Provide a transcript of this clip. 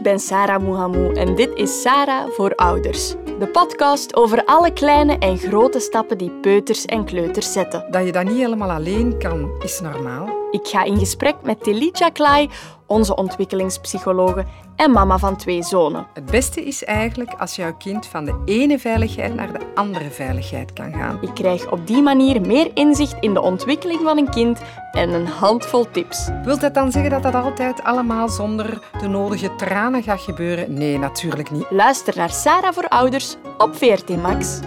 Ik ben Sarah Mouhamou en dit is Sarah voor Ouders. De podcast over alle kleine en grote stappen die peuters en kleuters zetten. Dat je dat niet helemaal alleen kan, is normaal. Ik ga in gesprek met Telitja Klai, onze ontwikkelingspsychologe en mama van twee zonen. Het beste is eigenlijk als jouw kind van de ene veiligheid naar de andere veiligheid kan gaan. Ik krijg op die manier meer inzicht in de ontwikkeling van een kind en een handvol tips. Wilt dat dan zeggen dat dat altijd allemaal zonder de nodige tranen gaat gebeuren? Nee, natuurlijk niet. Luister naar Sarah voor Ouders op VRT Max.